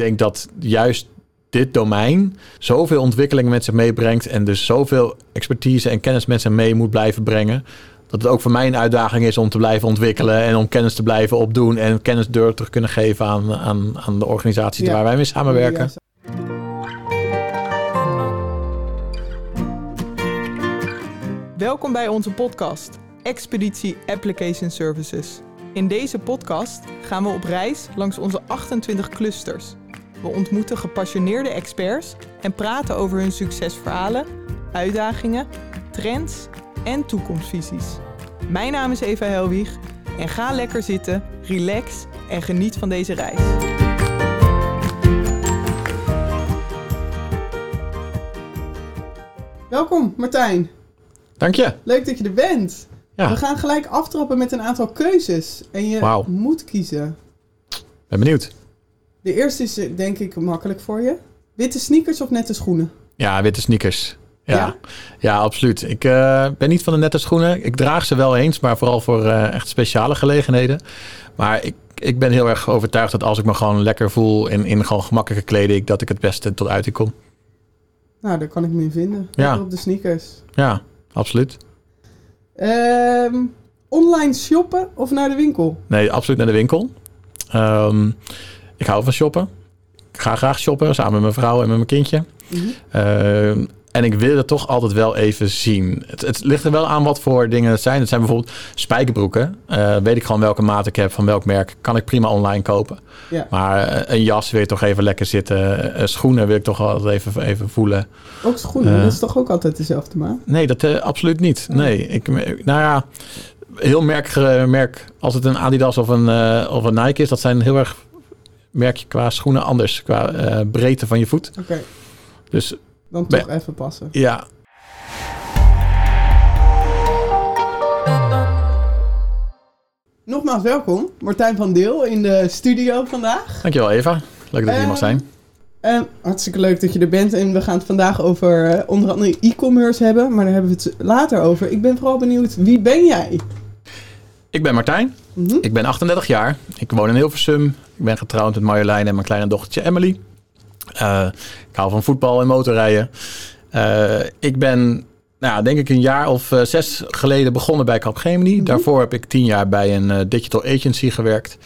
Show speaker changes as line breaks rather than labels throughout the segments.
denk dat juist dit domein zoveel ontwikkelingen met zich meebrengt en dus zoveel expertise en kennis met zich mee moet blijven brengen. Dat het ook voor mij een uitdaging is om te blijven ontwikkelen en om kennis te blijven opdoen en kennis door te kunnen geven aan, aan, aan de organisaties
Ja.
waar wij mee samenwerken.
Welkom bij onze podcast Expeditie Application Services. In deze podcast gaan we op reis langs onze 28 clusters. We ontmoeten gepassioneerde experts en praten over hun succesverhalen, uitdagingen, trends en toekomstvisies. Mijn naam is Eva Helwig en ga lekker zitten, relax en geniet van deze reis. Welkom Martijn,
Dank je.
leuk dat je er bent.
Ja,
We gaan gelijk aftrappen met een aantal keuzes. En je moet kiezen.
ben benieuwd.
De eerste is eh, denk ik makkelijk voor je. Witte sneakers of nette schoenen?
Ja, witte sneakers. Ja,
Ja?
ja? absoluut. Ik eh, ben niet van de nette schoenen. Ik draag ze wel eens, maar vooral voor eh, echt speciale gelegenheden. Maar ik, ik ben heel erg overtuigd dat als ik me gewoon lekker voel in, in gewoon gemakkelijke kleding, dat ik het beste tot uiting kom.
Nou, daar kan ik me in vinden.
Ja.
Op de sneakers.
Ja, absoluut.
Ehm, online shoppen of naar de winkel?
Nee, absoluut naar de winkel. Ehm, ik hou van shoppen. Ik ga graag shoppen, samen met mijn vrouw en met mijn kindje.
Mhm.
Ehm, en ik wil het toch altijd wel even zien. Het, het ligt er wel aan wat voor dingen het zijn. Het zijn bijvoorbeeld spijkerbroeken. Eh, weet ik gewoon welke maat ik heb, van welk merk. Kan ik prima online kopen.
Ja.
Maar eh, een jas wil ik toch even lekker zitten. Eh, schoenen wil ik toch altijd even, even voelen.
Ook schoenen,
Eh.
dat is toch ook altijd dezelfde maat?
Nee, dat eh, absoluut niet. Nee, ik, nou ja, heel merk, merk als het een Adidas of een, eh, of een Nike is, dat zijn heel erg merk je qua schoenen anders, qua eh, breedte van je voet.
Oké,
Dus
dan
Ben-
toch even passen.
ja,
Nogmaals welkom, Martijn van Deel in de studio vandaag.
dankjewel Eva. Leuk dat je hier mag
Eh,
zijn.
Ehm, hartstikke leuk dat je er bent en we gaan het vandaag over eh, onder andere e-commerce hebben, maar daar hebben we het later over. Ik ben vooral benieuwd, wie ben jij?
Ik ben Martijn.
Mhm.
Ik ben 38 jaar. Ik woon in Hilversum. Ik ben getrouwd met Marjolein en mijn kleine dochtertje Emily. Eh, ik hou van voetbal en motorrijden. Eh, ik ben, nou, ja, denk ik een jaar of eh, zes geleden begonnen bij Capgemini.
Mhm.
Daarvoor heb ik tien jaar bij een digital agency gewerkt.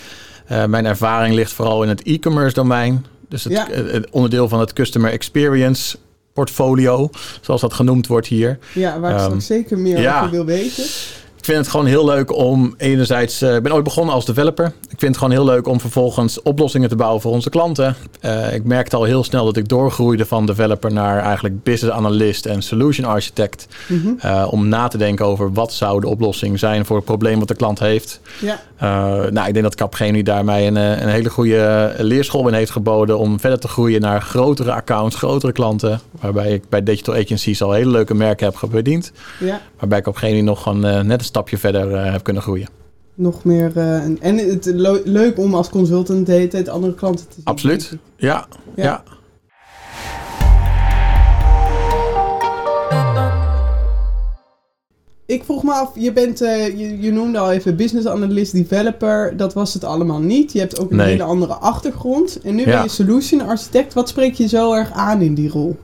Mijn ervaring ligt vooral in het e-commerce domein. Dus het,
Ja.
het onderdeel van het customer experience portfolio, zoals dat genoemd wordt hier.
Ja, waar ik
Ehm,
zeker meer
ja.
over wil weten.
Ik vind het gewoon heel leuk om enerzijds... eh, ik ben ooit begonnen als developer. Ik vind het gewoon heel leuk om vervolgens oplossingen te bouwen voor onze klanten. Eh, ik merkte al heel snel dat ik doorgroeide van developer naar eigenlijk business analyst en solution architect.
Mhm.
Eh, om na te denken over wat zou de oplossing zijn voor het probleem wat de klant heeft.
Ja,
nou, ik denk dat Capgemini daar mij een, een hele goede leerschool in heeft geboden om verder te groeien naar grotere accounts, grotere klanten. Waarbij ik bij digital agencies al hele leuke merken heb bediend.
ja.
Waarbij ik op Capgemini nog een, eh, net een stapje verder eh, heb kunnen groeien.
nog meer. eh, en- en het leuk om als consultant de hele tijd andere klanten te zien.
Absoluut. Ja,
Ja.
ja.
Ik vroeg me af, je, bent, eh, je, je noemde al even business analyst, developer. Dat was het allemaal niet. Je hebt ook een
Nee.
hele andere achtergrond. En nu
Ja.
ben je solution architect. Wat spreek je zo erg aan in die rol?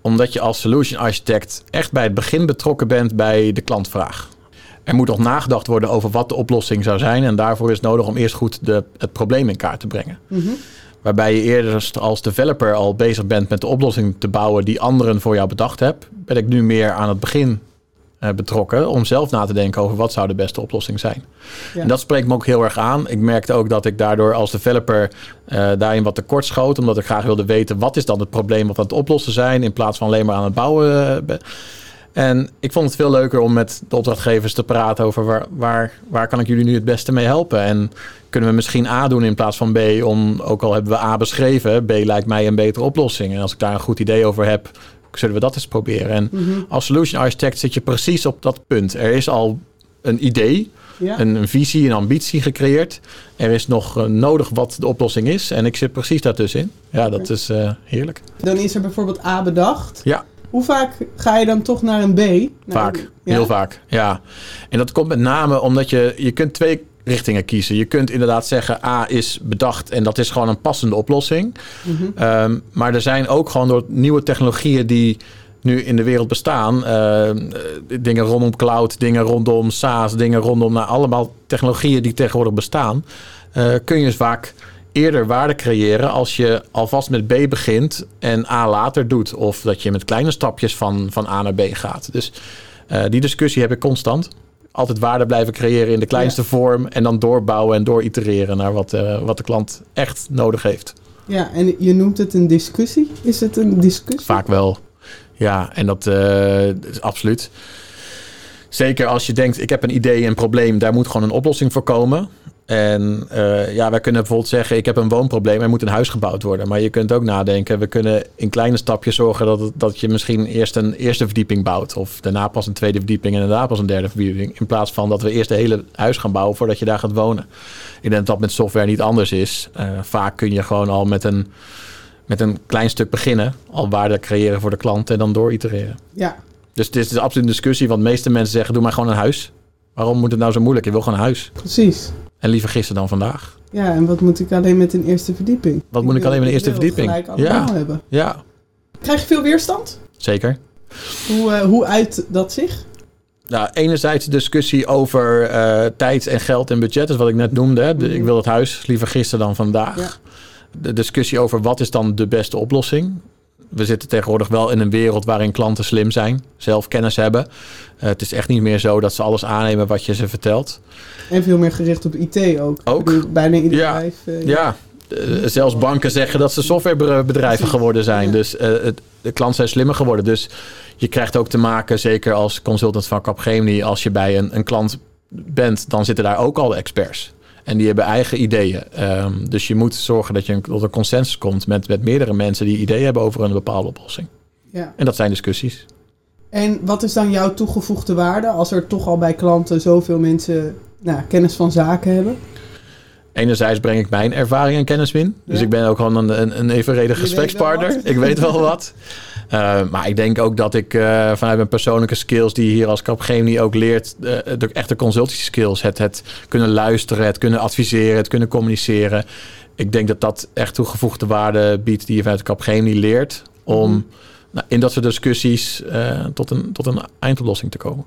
Omdat je als solution architect echt bij het begin betrokken bent bij de klantvraag. Er moet nog nagedacht worden over wat de oplossing zou zijn. En daarvoor is het nodig om eerst goed de, het probleem in kaart te brengen.
Mhm.
Waarbij je eerder als developer al bezig bent met de oplossing te bouwen die anderen voor jou bedacht hebben. Ben ik nu meer aan het begin betrokken om zelf na te denken over wat zou de beste oplossing zijn.
Ja.
En dat spreekt me ook heel erg aan. Ik merkte ook dat ik daardoor als developer eh, daarin wat tekort schoot. Omdat ik graag wilde weten wat is dan het probleem wat aan het oplossen zijn. In plaats van alleen maar aan het bouwen. eh. En ik vond het veel leuker om met de opdrachtgevers te praten over waar, waar, waar kan ik jullie nu het beste mee helpen. En kunnen we misschien A doen in plaats van B. Om, ook al hebben we A beschreven, B lijkt mij een betere oplossing. En als ik daar een goed idee over heb, zullen we dat eens proberen. En
Mhm.
als solution architect zit je precies op dat punt. Er is al een idee,
Ja.
een, een visie, een ambitie gecreëerd. Er is nog eh, nodig wat de oplossing is. En ik zit precies daartussenin. Ja, dat is eh, heerlijk.
Dan is er bijvoorbeeld A bedacht.
Ja.
Hoe vaak ga je dan toch naar een B? Naar
Vaak,
een- ja?
heel vaak. Ja. En dat komt met name omdat je, je kunt twee richtingen kiezen. Je kunt inderdaad zeggen, A is bedacht en dat is gewoon een passende oplossing. Ehm, maar er zijn ook gewoon door nieuwe technologieën die nu in de wereld bestaan. eh, dingen rondom cloud, dingen rondom SaaS, dingen rondom nou, allemaal technologieën die tegenwoordig bestaan. eh, kun je vaak eerder waarde creëren als je alvast met B begint en A later doet. Of dat je met kleine stapjes van, van A naar B gaat. Dus eh, die discussie heb ik constant. Altijd waarde blijven creëren in de kleinste vorm. En dan doorbouwen en dooritereren naar wat, eh, wat de klant echt nodig heeft.
Ja, en je noemt het een discussie. Is het een discussie?
Vaak wel. Ja, en dat eh, is absoluut. Zeker als je denkt, ik heb een idee, een probleem, daar moet gewoon een oplossing voor komen. En eh, ja, wij kunnen bijvoorbeeld zeggen, ik heb een woonprobleem, er moet een huis gebouwd worden. Maar je kunt ook nadenken, we kunnen in kleine stapjes zorgen dat, het- dat je misschien eerst een eerste verdieping bouwt. Of daarna pas een tweede verdieping en daarna pas een derde verdieping. In plaats van dat we eerst een hele huis gaan bouwen voordat je daar gaat wonen. Ik denk dat dat met software niet anders is. Eh, vaak kun je gewoon al met een, met een klein stuk beginnen. Al waarde creëren voor de klant en dan door itereren.
Ja,
Dus het is, het is absoluut een discussie, want de meeste mensen zeggen, doe maar gewoon een huis. Waarom moet het nou zo moeilijk? Je wil gewoon een huis.
precies.
En liever gisteren dan vandaag.
Ja, en wat moet ik alleen met een eerste verdieping?
Wat moet ik alleen met een eerste verdieping?
gelijk allemaal
Ja.
hebben.
Ja,
Krijg je veel weerstand?
zeker.
Hoe, eh, hoe uit dat zich?
Nou, enerzijds de discussie over eh, tijd en geld en budget, is wat ik net noemde. Hè. De- ik wil het huis liever gisteren dan vandaag.
Ja.
De discussie over wat is dan de beste oplossing. We zitten tegenwoordig wel in een wereld waarin klanten slim zijn, zelf kennis hebben. Eh, het is echt niet meer zo dat ze alles aannemen wat je ze vertelt.
En veel meer gericht op IT ook.
Ook.
Bijna ieder
Ja.
bedrijf. eh,
Ja, eh, zelfs banken zeggen dat ze softwarebedrijven geworden zijn.
Ja.
Dus de klanten zijn slimmer geworden. Dus je krijgt ook te maken, zeker als consultant van Capgemini, als je bij een, een klant bent, dan zitten daar ook al de experts. En die hebben eigen ideeën. Ehm, dus je moet zorgen dat je tot een consensus komt met, met meerdere mensen die ideeën hebben over een bepaalde oplossing.
ja.
En dat zijn discussies.
En wat is dan jouw toegevoegde waarde als er toch al bij klanten zoveel mensen nou, kennis van zaken hebben?
Enerzijds breng ik mijn ervaring en kennis in. Dus
Ja.
ik ben ook gewoon een, een, een evenredig gesprekspartner. Ik weet wel wat. Eh, maar ik denk ook dat ik eh, vanuit mijn persoonlijke skills... die je hier als Capgemini ook leert... eh, de echte consultancy skills. Het, het kunnen luisteren, het kunnen adviseren, het kunnen communiceren. Ik denk dat dat echt toegevoegde waarde biedt... die je vanuit Capgemini leert... om
Mhm.
nou, in dat soort discussies tot, een, tot een eindoplossing te komen.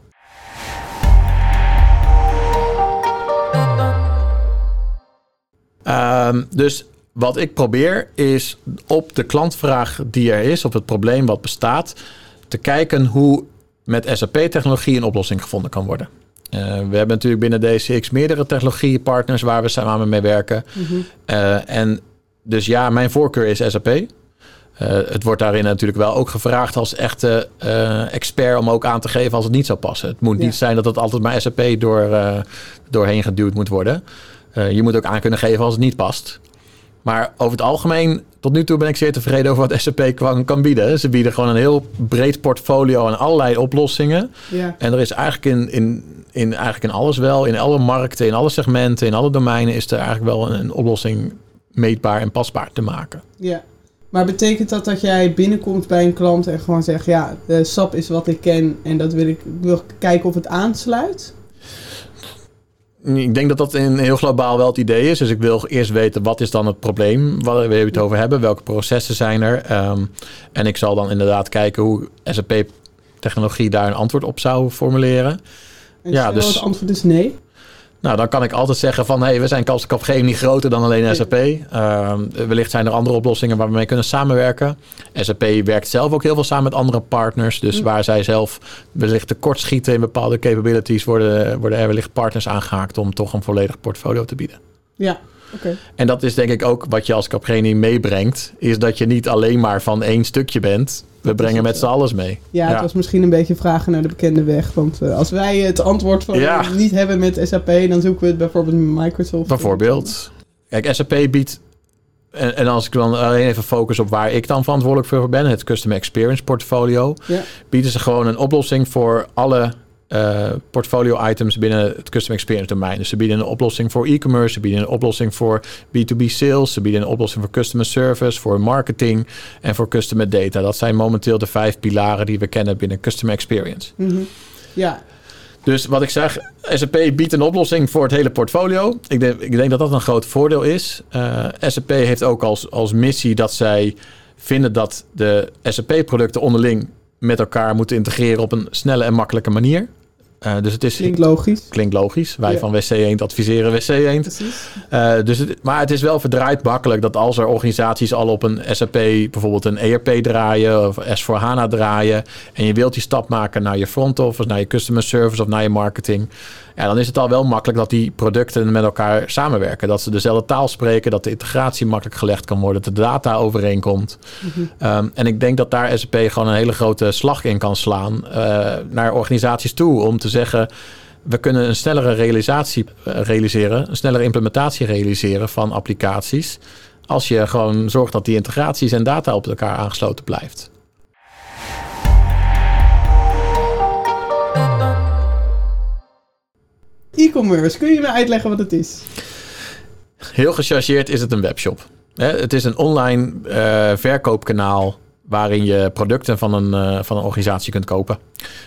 Ehm, dus wat ik probeer is op de klantvraag die er is, op het probleem wat bestaat, te kijken hoe met SAP-technologie een oplossing gevonden kan worden. Eh, we hebben natuurlijk binnen DCX meerdere technologiepartners waar we samen mee werken. Eh, en dus ja, mijn voorkeur is SAP. Eh, het wordt daarin natuurlijk wel ook gevraagd als echte expert om ook aan te geven als het niet zou passen. Het moet
Ja.
niet zijn dat het altijd maar SAP door, doorheen geduwd moet worden. Je moet ook aan kunnen geven als het niet past. Maar over het algemeen, tot nu toe ben ik zeer tevreden over wat SAP kan, kan bieden. Ze bieden gewoon een heel breed portfolio aan allerlei oplossingen.
Ja.
En er is eigenlijk in, in, in, eigenlijk in alles wel, in alle markten, in alle segmenten, in alle domeinen, is er eigenlijk wel een, een oplossing meetbaar en pasbaar te maken.
ja. Maar betekent dat dat jij binnenkomt bij een klant en gewoon zegt... ja, eh, SAP is wat ik ken en dat wil ik wil kijken of het aansluit?
Ik denk dat dat in heel globaal wel het idee is. Dus ik wil eerst weten wat is dan het probleem waar we het over hebben. Welke processen zijn er? Ehm, en ik zal dan inderdaad kijken hoe SAP-technologie daar een antwoord op zou formuleren.
En
Ja, dus-
het antwoord is nee.
Nou, dan kan ik altijd zeggen van... hey, we zijn als Capgemini groter dan alleen SAP. Ehm, wellicht zijn er andere oplossingen waar we mee kunnen samenwerken. SAP werkt zelf ook heel veel samen met andere partners. Dus
Mm.
waar zij zelf wellicht tekortschieten in bepaalde capabilities... Worden, worden er wellicht partners aangehaakt om toch een volledig portfolio te bieden.
Ja, oké.
En dat is denk ik ook wat je als Capgemini meebrengt... is dat je niet alleen maar van één stukje bent. We brengen met z'n alles mee.
Ja, het was misschien een beetje vragen naar de bekende weg. Want eh, als wij het antwoord van
Ja.
niet hebben met SAP, dan zoeken we het bijvoorbeeld met Microsoft.
Bijvoorbeeld. Kijk, SAP biedt. En, en als ik dan alleen even focus op waar ik dan verantwoordelijk voor ben, het Customer Experience portfolio,
Ja.
bieden ze gewoon een oplossing voor alle eh, portfolio items binnen het Customer Experience domein. Dus ze bieden een oplossing voor e-commerce, ze bieden een oplossing voor B2B sales, ze bieden een oplossing voor customer service, voor marketing en voor customer data. Dat zijn momenteel de vijf pilaren die we kennen binnen Customer Experience.
Mhm. Ja,
Dus wat ik zeg, SAP biedt een oplossing voor het hele portfolio. Ik denk, ik denk dat dat een groot voordeel is. Uh, SAP heeft ook als, als missie dat zij vinden dat de SAP-producten onderling met elkaar moeten integreren op een snelle en makkelijke manier. Uh, dus het is,
klinkt logisch.
Klinkt logisch. Wij van WC Eend adviseren WC Eend. Uh, dus het, maar het is wel verdraaid makkelijk dat als er organisaties al op een SAP, bijvoorbeeld een ERP draaien of S4 HANA draaien. En je wilt die stap maken naar je front office, naar je customer service of naar je marketing. Ja, dan is het al wel makkelijk dat die producten met elkaar samenwerken. Dat ze dezelfde taal spreken, dat de integratie makkelijk gelegd kan worden, dat de data overeenkomt. Mm um, en ik denk dat daar SAP gewoon een hele grote slag in kan slaan uh, naar organisaties toe. Om te zeggen, we kunnen een snellere realisatie uh, realiseren, een snellere implementatie realiseren van applicaties. Als je gewoon zorgt dat die integraties en data op elkaar aangesloten blijft.
E-commerce, kun je me uitleggen wat het is?
Heel gechargeerd is het een webshop. Het is een online uh, verkoopkanaal waarin je producten van een, uh, van een organisatie kunt kopen.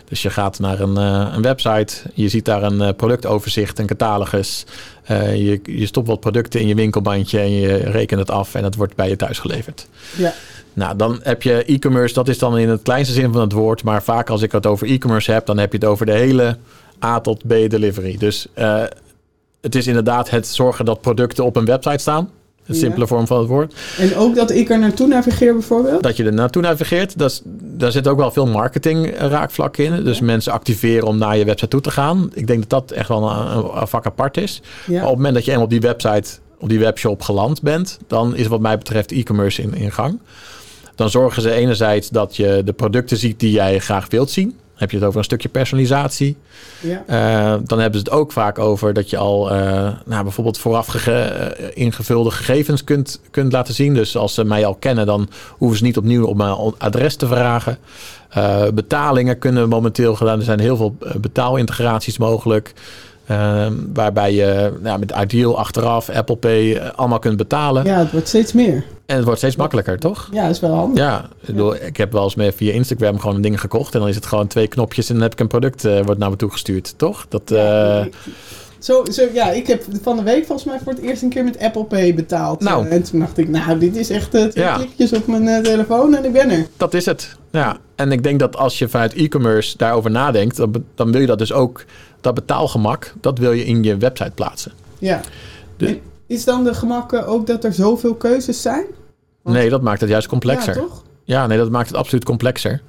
Dus je gaat naar een, uh, een website, je ziet daar een productoverzicht, een catalogus. je, je stopt wat producten in je winkelbandje en je rekent het af en het wordt bij je thuis geleverd. Ja. Nou, dan heb je e-commerce, dat is dan in het kleinste zin van het woord. Maar vaak als ik het over e-commerce heb, dan heb je het over de hele A tot B delivery. Dus uh, het is inderdaad het zorgen dat producten op een website staan. De simpele vorm van het woord.
En ook dat ik er naartoe navigeer bijvoorbeeld?
Dat je er naartoe navigeert. Dat is, daar zit ook wel veel marketing raakvlak in. Dus mensen activeren om naar je website toe te gaan. Ik denk dat dat echt wel een, een vak apart is. Ja. Maar op het moment dat je eenmaal op die website, op die webshop geland bent... dan is wat mij betreft e-commerce in, in gang. Dan zorgen ze enerzijds dat je de producten ziet die jij graag wilt zien heb je het over een stukje personalisatie. Ja. Uh, dan hebben ze het ook vaak over dat je al uh, nou, bijvoorbeeld vooraf gege uh, ingevulde gegevens kunt, kunt laten zien. Dus als ze mij al kennen, dan hoeven ze niet opnieuw op mijn adres te vragen. betalingen kunnen momenteel gedaan. Er zijn heel veel betaalintegraties mogelijk. Uh, waarbij je nou, met Ideal achteraf, Apple Pay, uh, allemaal kunt betalen.
Ja, het wordt steeds meer.
En het wordt steeds makkelijker, toch?
Ja, dat is wel handig.
Ja, ik, bedoel, ik heb wel eens meer via Instagram gewoon een ding gekocht. En dan is het gewoon twee knopjes en dan heb ik een product uh, wordt naar me toe gestuurd, toch? Dat, ja,
zo, zo, ja, ik heb van de week volgens mij voor het eerst een keer met Apple Pay betaald. Nou. en toen dacht ik, nou, dit is echt twee ja. klikjes op mijn telefoon en ik ben er.
Dat is het, ja. En ik denk dat als je vanuit e-commerce daarover nadenkt, dan, dan wil je dat dus ook dat betaalgemak, dat wil je in je website plaatsen.
Ja. De, is dan de gemak ook dat er zoveel keuzes zijn?
Want, nee, dat maakt het juist complexer.
Ja, toch?
Ja, nee, dat maakt het absoluut complexer.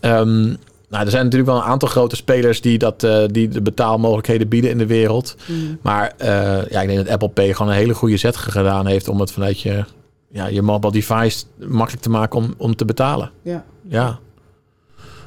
Um, nou, er zijn natuurlijk wel een aantal grote spelers die, dat, uh, die de betaalmogelijkheden bieden in de wereld. Mm. Maar uh, ja, ik denk dat Apple Pay gewoon een hele goede zet gedaan heeft om het vanuit je, ja, je mobile device makkelijk te maken om, om te betalen.
Ja.
Ja.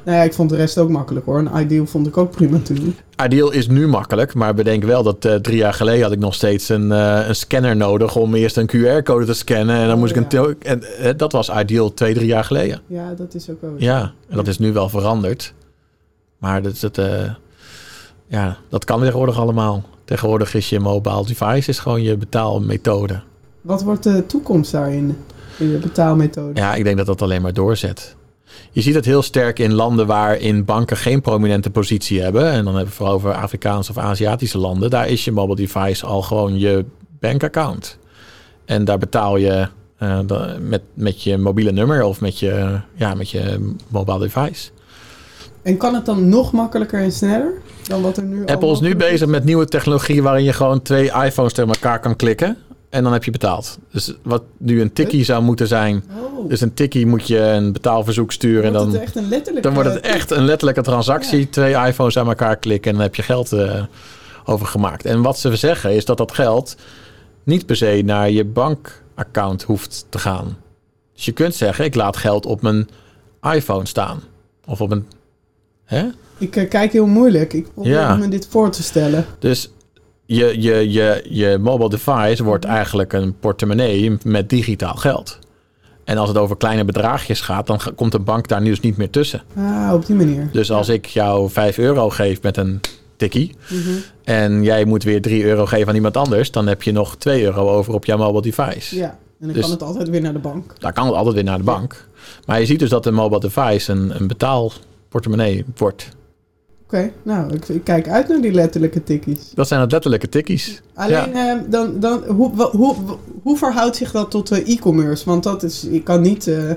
Nou ja, ik vond de rest ook makkelijk hoor. Een Ideal vond ik ook prima te doen.
Ideal is nu makkelijk, maar bedenk wel dat uh, drie jaar geleden had ik nog steeds een, uh, een scanner nodig om eerst een QR-code te scannen. En dan oh, moest ik een. En uh, dat was Ideal twee, drie jaar geleden.
Ja, dat is ook wel.
Ja, en dat is nu wel veranderd. Maar dat, het, ja, dat kan tegenwoordig allemaal. Tegenwoordig is je mobile device is gewoon je betaalmethode.
Wat wordt de toekomst daarin? In de betaalmethode?
Ja, ik denk dat dat alleen maar doorzet. Je ziet het heel sterk in landen waarin banken geen prominente positie hebben. En dan hebben we vooral over Afrikaanse of Aziatische landen. Daar is je mobile device al gewoon je bankaccount. En daar betaal je uh, met, met je mobiele nummer of met je, ja, met je mobile device.
En kan het dan nog makkelijker en sneller dan wat er nu
Apple is nu bezig met nieuwe technologie waarin je gewoon twee iPhones tegen elkaar kan klikken. En dan heb je betaald. Dus wat nu een tikkie zou moeten zijn. Oh. Dus een tikkie moet je een betaalverzoek sturen. en dan, dan wordt het echt een letterlijke transactie. Twee iPhones aan elkaar klikken en dan heb je geld uh, over gemaakt. En wat ze zeggen is dat dat geld niet per se naar je bankaccount hoeft te gaan. Dus je kunt zeggen, ik laat geld op mijn iPhone staan. Of op een... Hè?
Ik uh, kijk heel moeilijk. Ik probeer ja. me dit voor te stellen.
Dus je, je, je, je mobile device wordt mhm. eigenlijk een portemonnee met digitaal geld. En als het over kleine bedragjes gaat, dan komt de bank daar nu dus niet meer tussen.
Ah, op die manier.
Dus als ik jou 5 euro geef met een tikkie mhm. en jij moet weer 3 euro geven aan iemand anders, dan heb je nog 2 euro over op jouw mobile device.
Ja, en dan dus, kan het altijd weer naar de bank.
Dan kan het altijd weer naar de bank. Maar je ziet dus dat een mobile device een, een betaalportemonnee wordt.
Oké, nou, ik, ik kijk uit naar die letterlijke tikkies.
Dat zijn het letterlijke tikkies.
Alleen, eh, dan, dan, hoe, hoe, hoe verhoudt zich dat tot eh, e-commerce? Want dat is, ik kan niet, eh,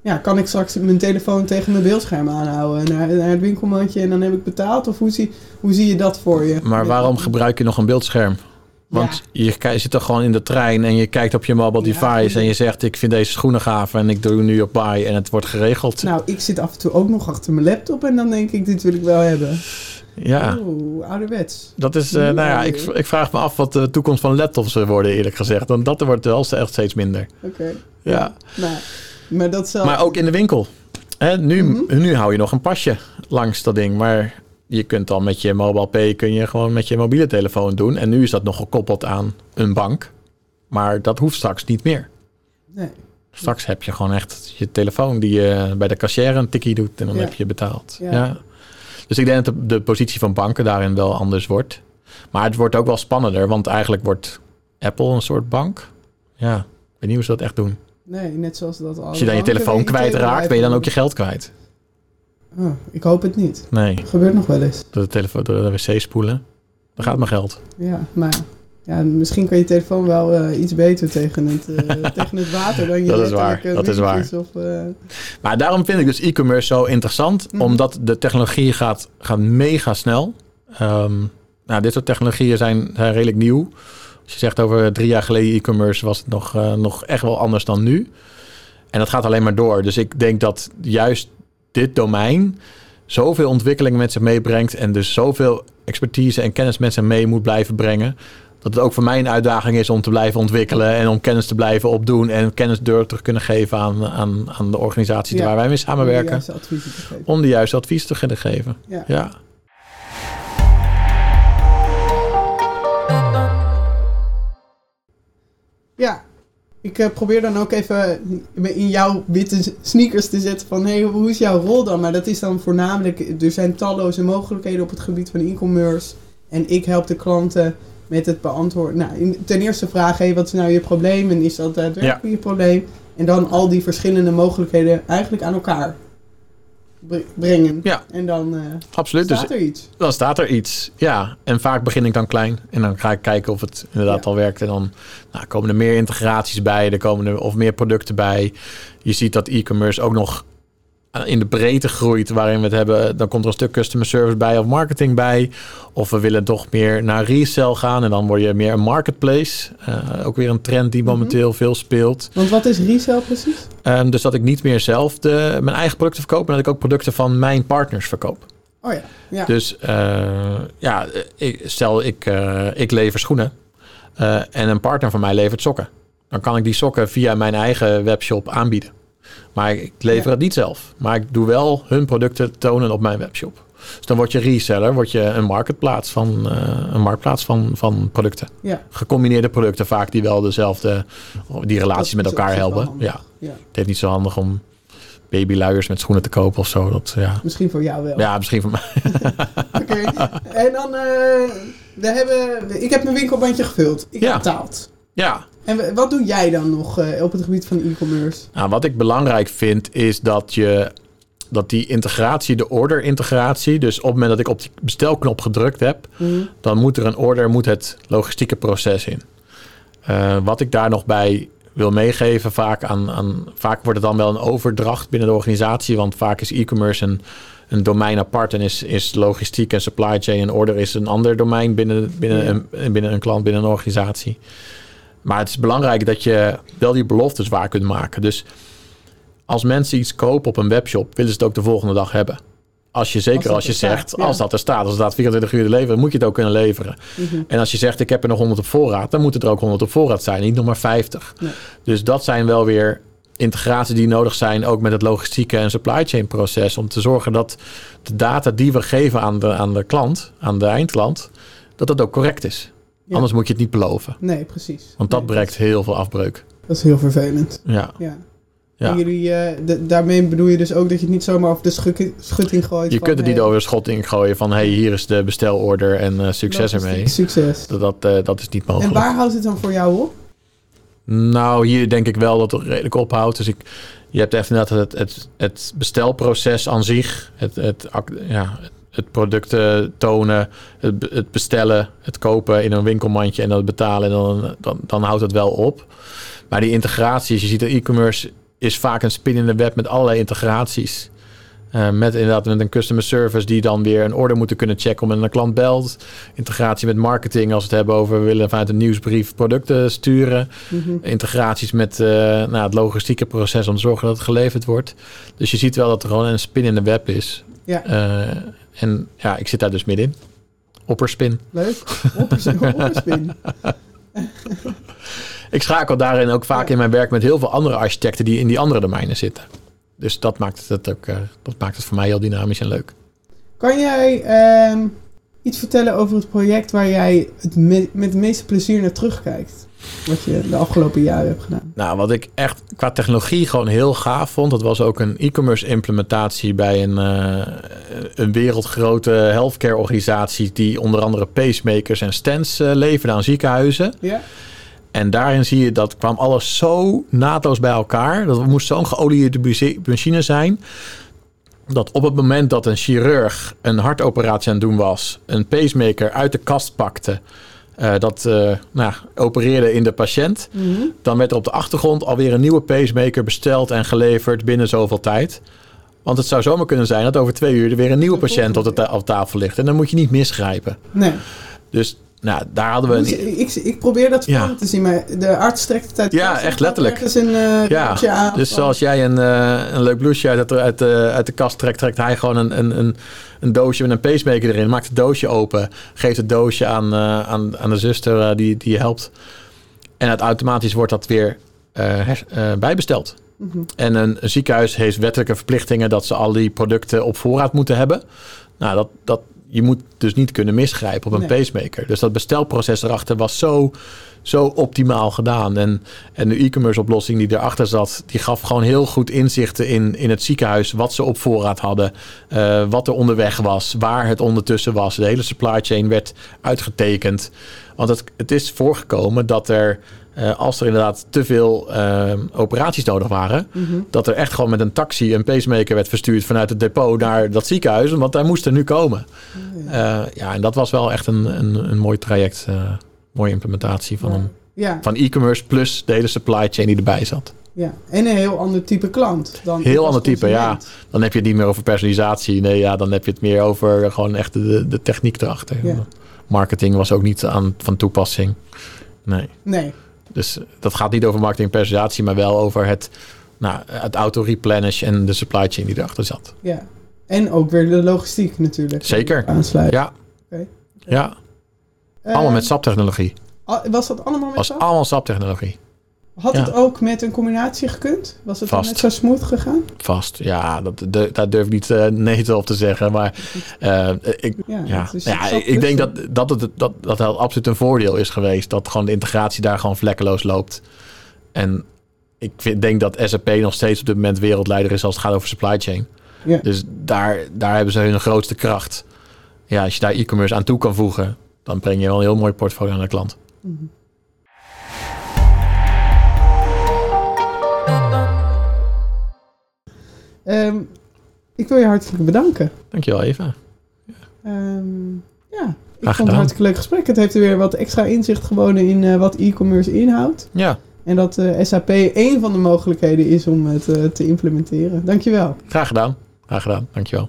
ja, kan ik straks mijn telefoon tegen mijn beeldscherm aanhouden naar, naar het winkelmandje en dan heb ik betaald? Of hoe zie, hoe zie je dat voor je?
Maar waarom gebruik je nog een beeldscherm? Want je, zit toch gewoon in de trein en je kijkt op je mobile device en je zegt ik vind deze schoenen gaaf en ik doe nu op buy en het wordt geregeld.
Nou, ik zit af en toe ook nog achter mijn laptop en dan denk ik, dit wil ik wel hebben.
ja,
Oeh, ouderwets.
dat is, eh, nou ja, ik, ik vraag me af wat de toekomst van laptops worden eerlijk gezegd. Want dat wordt wel echt steeds minder.
Oké.
Ja.
Nou, maar dat zal...
Maar ook in de winkel. Hè, nu,
Mhm.
nu hou je nog een pasje langs dat ding, maar je kunt al met je mobile pay kun je gewoon met je mobiele telefoon doen. En nu is dat nog gekoppeld aan een bank. Maar dat hoeft straks niet meer.
Nee.
Straks heb je gewoon echt je telefoon die je bij de cashier een tikkie doet en dan
Ja.
heb je betaald.
Ja.
Ja. Dus ik denk dat de, de positie van banken daarin wel anders wordt. Maar het wordt ook wel spannender, want eigenlijk wordt Apple een soort bank. Ja, ik weet niet hoe ze dat echt doen.
Nee, net zoals dat al.
Als je dan je telefoon kwijtraakt, ben je dan ook je geld kwijt.
Oh, ik hoop het niet.
Nee,
Gebeurt nog wel eens.
door de, telefoon, door de wc spoelen. Dan gaat mijn geld.
Ja, maar ja, misschien kan je telefoon wel eh, iets beter tegen het, eh, tegen het water dan je
Dat is waar, dat is waar.
Of, eh,
Maar daarom vind ik dus e-commerce zo interessant.
Mhm.
Omdat de technologie gaat, gaat mega snel. Ehm, nou, dit soort technologieën zijn, zijn redelijk nieuw. Als je zegt over drie jaar geleden e-commerce was het nog, nog echt wel anders dan nu. En dat gaat alleen maar door. Dus ik denk dat juist dit domein zoveel ontwikkelingen met zich meebrengt. En dus zoveel expertise en kennis met zich mee moet blijven brengen. Dat het ook voor mij een uitdaging is om te blijven ontwikkelen. En om kennis te blijven opdoen. En kennis door te kunnen geven aan, aan, aan de organisaties
Ja.
waar wij mee samenwerken. Om de juiste advies te kunnen geven.
Ja.
Ja.
Ja, ik eh, probeer dan ook even in jouw witte sneakers te zetten van hey, hoe is jouw rol dan? Maar dat is dan voornamelijk, er zijn talloze mogelijkheden op het gebied van e-commerce. En ik help de klanten met het beantwoorden. Nou, ten eerste vraag, hey, wat is nou je probleem? En is dat daadwerkelijk je probleem? En dan al die verschillende mogelijkheden eigenlijk aan elkaar brengen.
Ja.
En dan eh
Absoluut. Dus
staat er iets.
dan staat er iets. Ja, en vaak begin ik dan klein. En dan ga ik kijken of het inderdaad
Ja.
al werkt. En dan nou, komen er meer integraties bij. Er komen er of meer producten bij. Je ziet dat e-commerce ook nog in de breedte groeit. Waarin we het hebben. Dan komt er een stuk customer service bij of marketing bij. Of we willen toch meer naar resell gaan. En dan word je meer een marketplace. Eh, ook weer een trend die
Mhm.
momenteel veel speelt.
Want wat is resell precies?
Ehm, dus dat ik niet meer zelf de, mijn eigen producten verkoop. Maar dat ik ook producten van mijn partners verkoop.
Oh ja, ja.
Dus eh, ja, ik, stel ik, eh, ik lever schoenen eh, en een partner van mij levert sokken. Dan kan ik die sokken via mijn eigen webshop aanbieden. Maar ik lever
Ja.
het niet zelf. Maar ik doe wel hun producten tonen op mijn webshop. Dus dan word je reseller, word je een marktplaats van, eh, een marktplaats van, van producten.
ja.
Gecombineerde producten vaak die wel dezelfde, die relaties met
is
elkaar helpen. Ja,
ja.
het heeft niet zo handig om babyluiers met schoenen te kopen of zo. Dat, ja.
Misschien voor jou wel.
ja, misschien voor mij.
Oké. En dan, eh, we hebben, ik heb mijn winkelbandje gevuld. Ik heb betaald.
Ja,
En wat doe jij dan nog eh, op het gebied van e-commerce?
Nou, wat ik belangrijk vind is dat je dat die integratie, de order-integratie, dus op het moment dat ik op die bestelknop gedrukt heb,
Mhm.
dan moet er een order, moet het logistieke proces in. Eh, wat ik daar nog bij wil meegeven, vaak, aan, aan, vaak wordt het dan wel een overdracht binnen de organisatie, want vaak is e-commerce een, een domein apart en is, is logistiek en supply chain en order is een ander domein binnen, binnen, een, binnen een klant, binnen een organisatie. Maar het is belangrijk dat je wel die beloftes waar kunt maken. Dus als mensen iets kopen op een webshop, willen ze het ook de volgende dag hebben. Als je zeker
Als
je
staat,
zegt,
ja.
als dat er staat, als het staat 24 uur te leveren, moet je het ook kunnen leveren.
Mhm.
En als je zegt, ik heb er nog 100 op voorraad, dan moet het er ook 100 op voorraad zijn, niet nog maar 50.
Nee.
Dus dat zijn wel weer integraties die nodig zijn, ook met het logistieke en supply chain proces, om te zorgen dat de data die we geven aan de, aan de klant, aan de eindklant, dat dat ook correct is.
Ja.
Anders moet je het niet beloven,
Nee, precies.
want dat
Nee,
heel veel afbreuk.
Dat is heel vervelend.
Ja,
Ja.
ja.
En jullie, eh, de- daarmee bedoel je dus ook dat je het niet zomaar over de schuk- schutting gooit.
Je
van,
kunt het niet over de schotting gooien van, hey, hier is de bestelorder en eh, succes ermee.
Succes.
Dat, dat, eh, dat is niet
En
mogelijk.
waar houdt het dan voor jou op?
Nou, hier denk ik wel dat het redelijk ophoudt. Dus ik, je hebt echt inderdaad het, het, het bestelproces aan zich. Het, het, ja, het producten tonen, het, het bestellen, het kopen in een winkelmandje en dat betalen, dan, dan, dan houdt het wel op. Maar die integraties, je ziet dat e-commerce is vaak een spin in de web met allerlei integraties. Eh, met inderdaad met een customer service die dan weer een order moeten kunnen checken om een klant belt. Integratie met marketing als we het hebben over we willen vanuit een nieuwsbrief producten sturen.
Mhm.
Integraties met eh, nou, het logistieke proces om te zorgen dat het geleverd wordt. Dus je ziet wel dat er gewoon een spin in de web is.
Ja.
Eh, en ja, ik zit daar dus middenin. Opperspin.
Leuk. Oppers- Opperspin.
Ik schakel daarin ook vaak
Ja.
in mijn werk met heel veel andere architecten die in die andere domeinen zitten. Dus dat maakt het ook eh, dat maakt het voor mij heel dynamisch en leuk.
Kan jij ehm, iets vertellen over het project waar jij het me- met het meeste plezier naar terugkijkt? Wat je de afgelopen jaren hebt gedaan.
Nou, wat ik echt qua technologie gewoon heel gaaf vond, dat was ook een e-commerce implementatie bij een, eh, een wereldgrote healthcare organisatie die onder andere pacemakers en stents eh, leverde aan ziekenhuizen.
Ja?
En daarin zie je dat kwam alles zo naadloos bij elkaar. Dat moest zo'n geoliede machine zijn. Dat op het moment dat een chirurg een hartoperatie aan het doen was, een pacemaker uit de kast pakte, eh, dat eh, nou, opereerde in de patiënt,
Mhm.
dan werd er op de achtergrond alweer een nieuwe pacemaker besteld en geleverd binnen zoveel tijd. Want het zou zomaar kunnen zijn dat over twee uur er weer een nieuwe patiënt op, de ta- op tafel ligt. En dan moet je niet misgrijpen.
Nee.
Dus nou, daar hadden we
Dus
een,
ik, ik probeer dat voor te zien, maar de arts trekt het uit
Ja, echt letterlijk.
een eh
Ja,
aan
dus zoals jij een, eh, een leuk blouseje uit, de- uit, de, uit de kast trekt, trekt hij gewoon een, een, een, een doosje met een pacemaker erin. Maakt het doosje open, geeft het doosje aan, eh, aan, aan de zuster die, die je helpt. En het automatisch wordt dat weer her- bijbesteld.
Mhm.
En een, een ziekenhuis heeft wettelijke verplichtingen dat ze al die producten op voorraad moeten hebben. Nou, dat, dat, je moet dus niet kunnen misgrijpen op een
Nee.
pacemaker. Dus dat bestelproces erachter was zo, zo optimaal gedaan. En, en de e-commerce oplossing die erachter zat, die gaf gewoon heel goed inzichten in, in het ziekenhuis. Wat ze op voorraad hadden, eh, wat er onderweg was, waar het ondertussen was. De hele supply chain werd uitgetekend. Want het, het is voorgekomen dat er, eh, als er inderdaad te veel eh, operaties nodig waren,
Mhm.
dat er echt gewoon met een taxi een pacemaker werd verstuurd vanuit het depot naar dat ziekenhuis, want hij moest er nu komen.
Ja.
Eh, ja, en dat was wel echt een, een, een mooi traject, mooie implementatie van, een,
Ja,
van e-commerce plus de hele supply chain die erbij zat.
ja, en een heel ander type klant. Dan
Heel ander type, ja. Dan heb je het niet meer over personalisatie, nee, ja, dan heb je het meer over gewoon echt de, de techniek erachter.
Ja.
Marketing was ook niet aan, van toepassing. Nee.
Nee,
Dus dat gaat niet over marketing en personalisatie, maar wel over het, nou, het auto-replenish en de supply chain die erachter zat.
ja. En ook weer de logistiek natuurlijk.
Zeker.
Aansluiten.
Ja. Ja, allemaal met SAP-technologie.
Was dat allemaal met
Was
SAP?
allemaal SAP-technologie.
Had
ja.
het ook met een combinatie gekund? Was het dan
Vast.
net zo smooth gegaan?
Vast. Ja, dat, de, daar durf ik niet eh, nee te op te zeggen. Maar eh, ik,
Ja,
ik, denk dat dat, het, dat dat het absoluut een voordeel is geweest. Dat gewoon de integratie daar gewoon vlekkeloos loopt. En ik vind, denk dat SAP nog steeds op dit moment wereldleider is als het gaat over supply chain.
Ja.
Dus daar, daar hebben ze hun grootste kracht. Ja, als je daar e-commerce aan toe kan voegen, dan breng je wel een heel mooi portfolio aan de klant.
Mhm. Ehm, ik wil je hartelijk bedanken.
Dankjewel, Eva.
Ehm, ja, ik vond het een hartstikke leuk gesprek. Het heeft er weer wat extra inzicht gewonnen in eh, wat e-commerce inhoudt.
Ja,
En dat eh, SAP één van de mogelijkheden is om het eh, te implementeren. Dankjewel.
graag gedaan. Graag gedaan. Dankjewel.